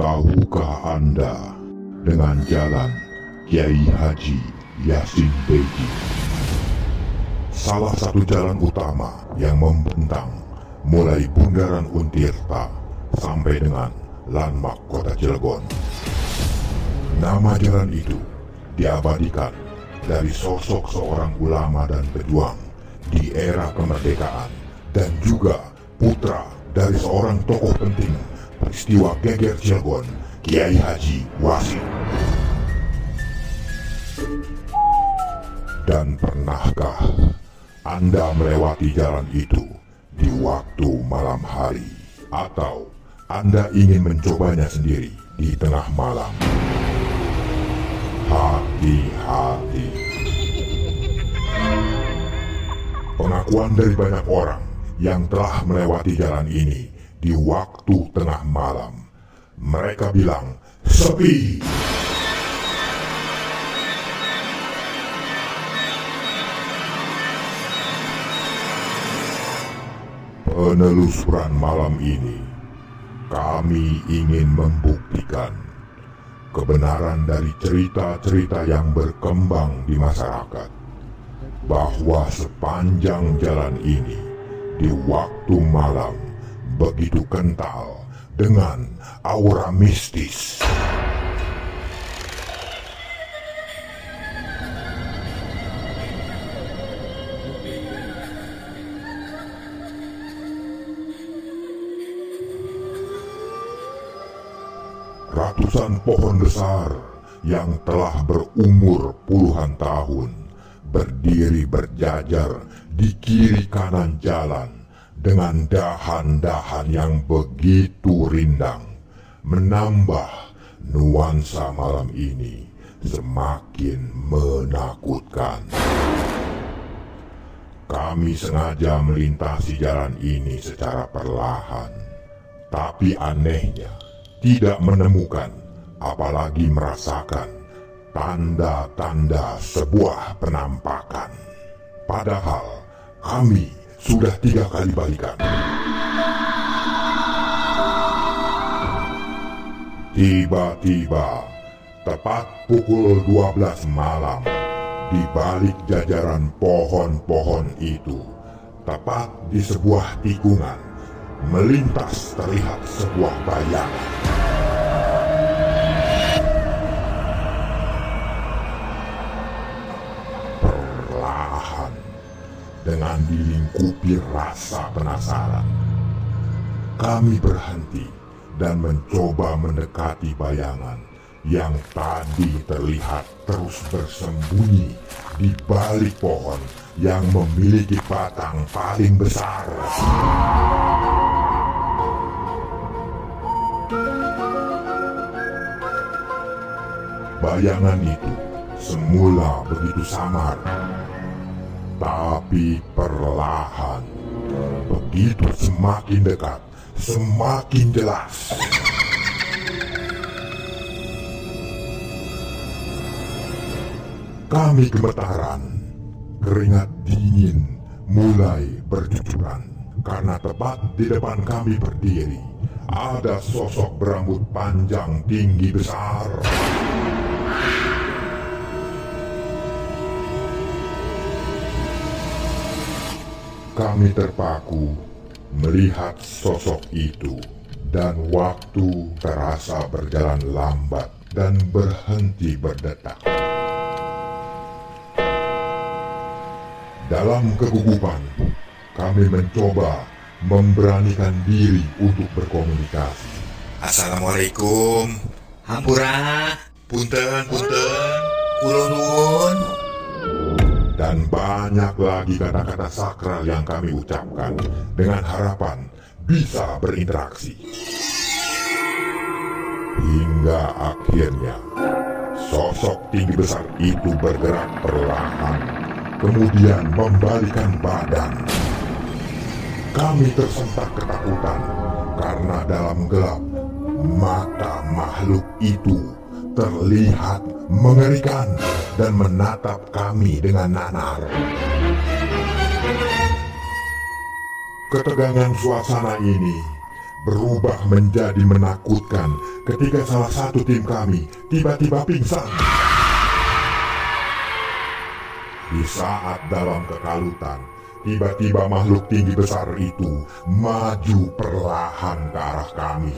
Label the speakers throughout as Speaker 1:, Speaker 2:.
Speaker 1: Tahukah Anda dengan jalan Kiai Haji Yasin Begi? Salah satu jalan utama yang membentang mulai Bundaran Untirta sampai dengan landmark kota Cilegon. Nama jalan itu diabadikan dari sosok seorang ulama dan pejuang di era kemerdekaan dan juga putra dari seorang tokoh penting peristiwa geger Cilegon, Kiai Haji Wasim. Dan pernahkah Anda melewati jalan itu di waktu malam hari? Atau Anda ingin mencobanya sendiri di tengah malam? Hati-hati. Pengakuan dari banyak orang yang telah melewati jalan ini di waktu tengah malam. Mereka bilang, sepi. Penelusuran malam ini, kami ingin membuktikan kebenaran dari cerita-cerita yang berkembang di masyarakat bahwa sepanjang jalan ini di waktu malam begitu kental dengan aura mistis. Ratusan pohon besar yang telah berumur puluhan tahun berdiri berjajar di kiri kanan jalan dengan dahan-dahan yang begitu rindang menambah nuansa malam ini semakin menakutkan. Kami sengaja melintasi jalan ini secara perlahan, tapi anehnya tidak menemukan apalagi merasakan tanda-tanda sebuah penampakan. Padahal kami sudah tiga kali balikan. Tiba-tiba, tepat pukul 12 malam, di balik jajaran pohon-pohon itu, tepat di sebuah tikungan, melintas terlihat sebuah bayangan. Perlahan, dengan dilingkupi rasa penasaran, kami berhenti dan mencoba mendekati bayangan yang tadi terlihat terus bersembunyi di balik pohon yang memiliki batang paling besar. Bayangan itu semula begitu samar, tapi perlahan, begitu semakin dekat, semakin jelas. Kami gemetaran, keringat dingin mulai bercucuran karena tepat di depan kami berdiri ada sosok berambut panjang tinggi besar. Kami terpaku melihat sosok itu dan waktu terasa berjalan lambat dan berhenti berdetak. Dalam kegugupan, kami mencoba memberanikan diri untuk berkomunikasi.
Speaker 2: Assalamualaikum. Hampura. Punten, punten. Kulo nuwun.
Speaker 1: Dan banyak lagi kata-kata sakral yang kami ucapkan dengan harapan bisa berinteraksi. Hingga akhirnya sosok tinggi besar itu bergerak perlahan, kemudian membalikan badan. Kami tersentak ketakutan karena dalam gelap Mata makhluk itu terlihat mengerikan dan menatap kami dengan nanar. Ketegangan suasana ini berubah menjadi menakutkan ketika salah satu tim kami tiba-tiba pingsan. Di saat dalam kekalutan, tiba-tiba makhluk tinggi besar itu maju perlahan ke arah kami.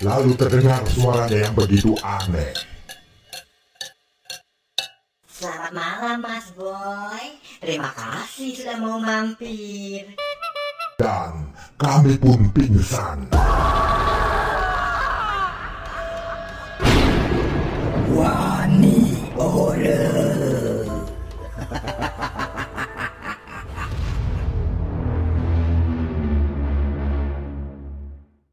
Speaker 1: Lalu terdengar suaranya yang begitu aneh.
Speaker 3: Selamat malam Mas Boy. Terima kasih sudah mau mampir.
Speaker 1: Dan kami pun pingsan. Wow.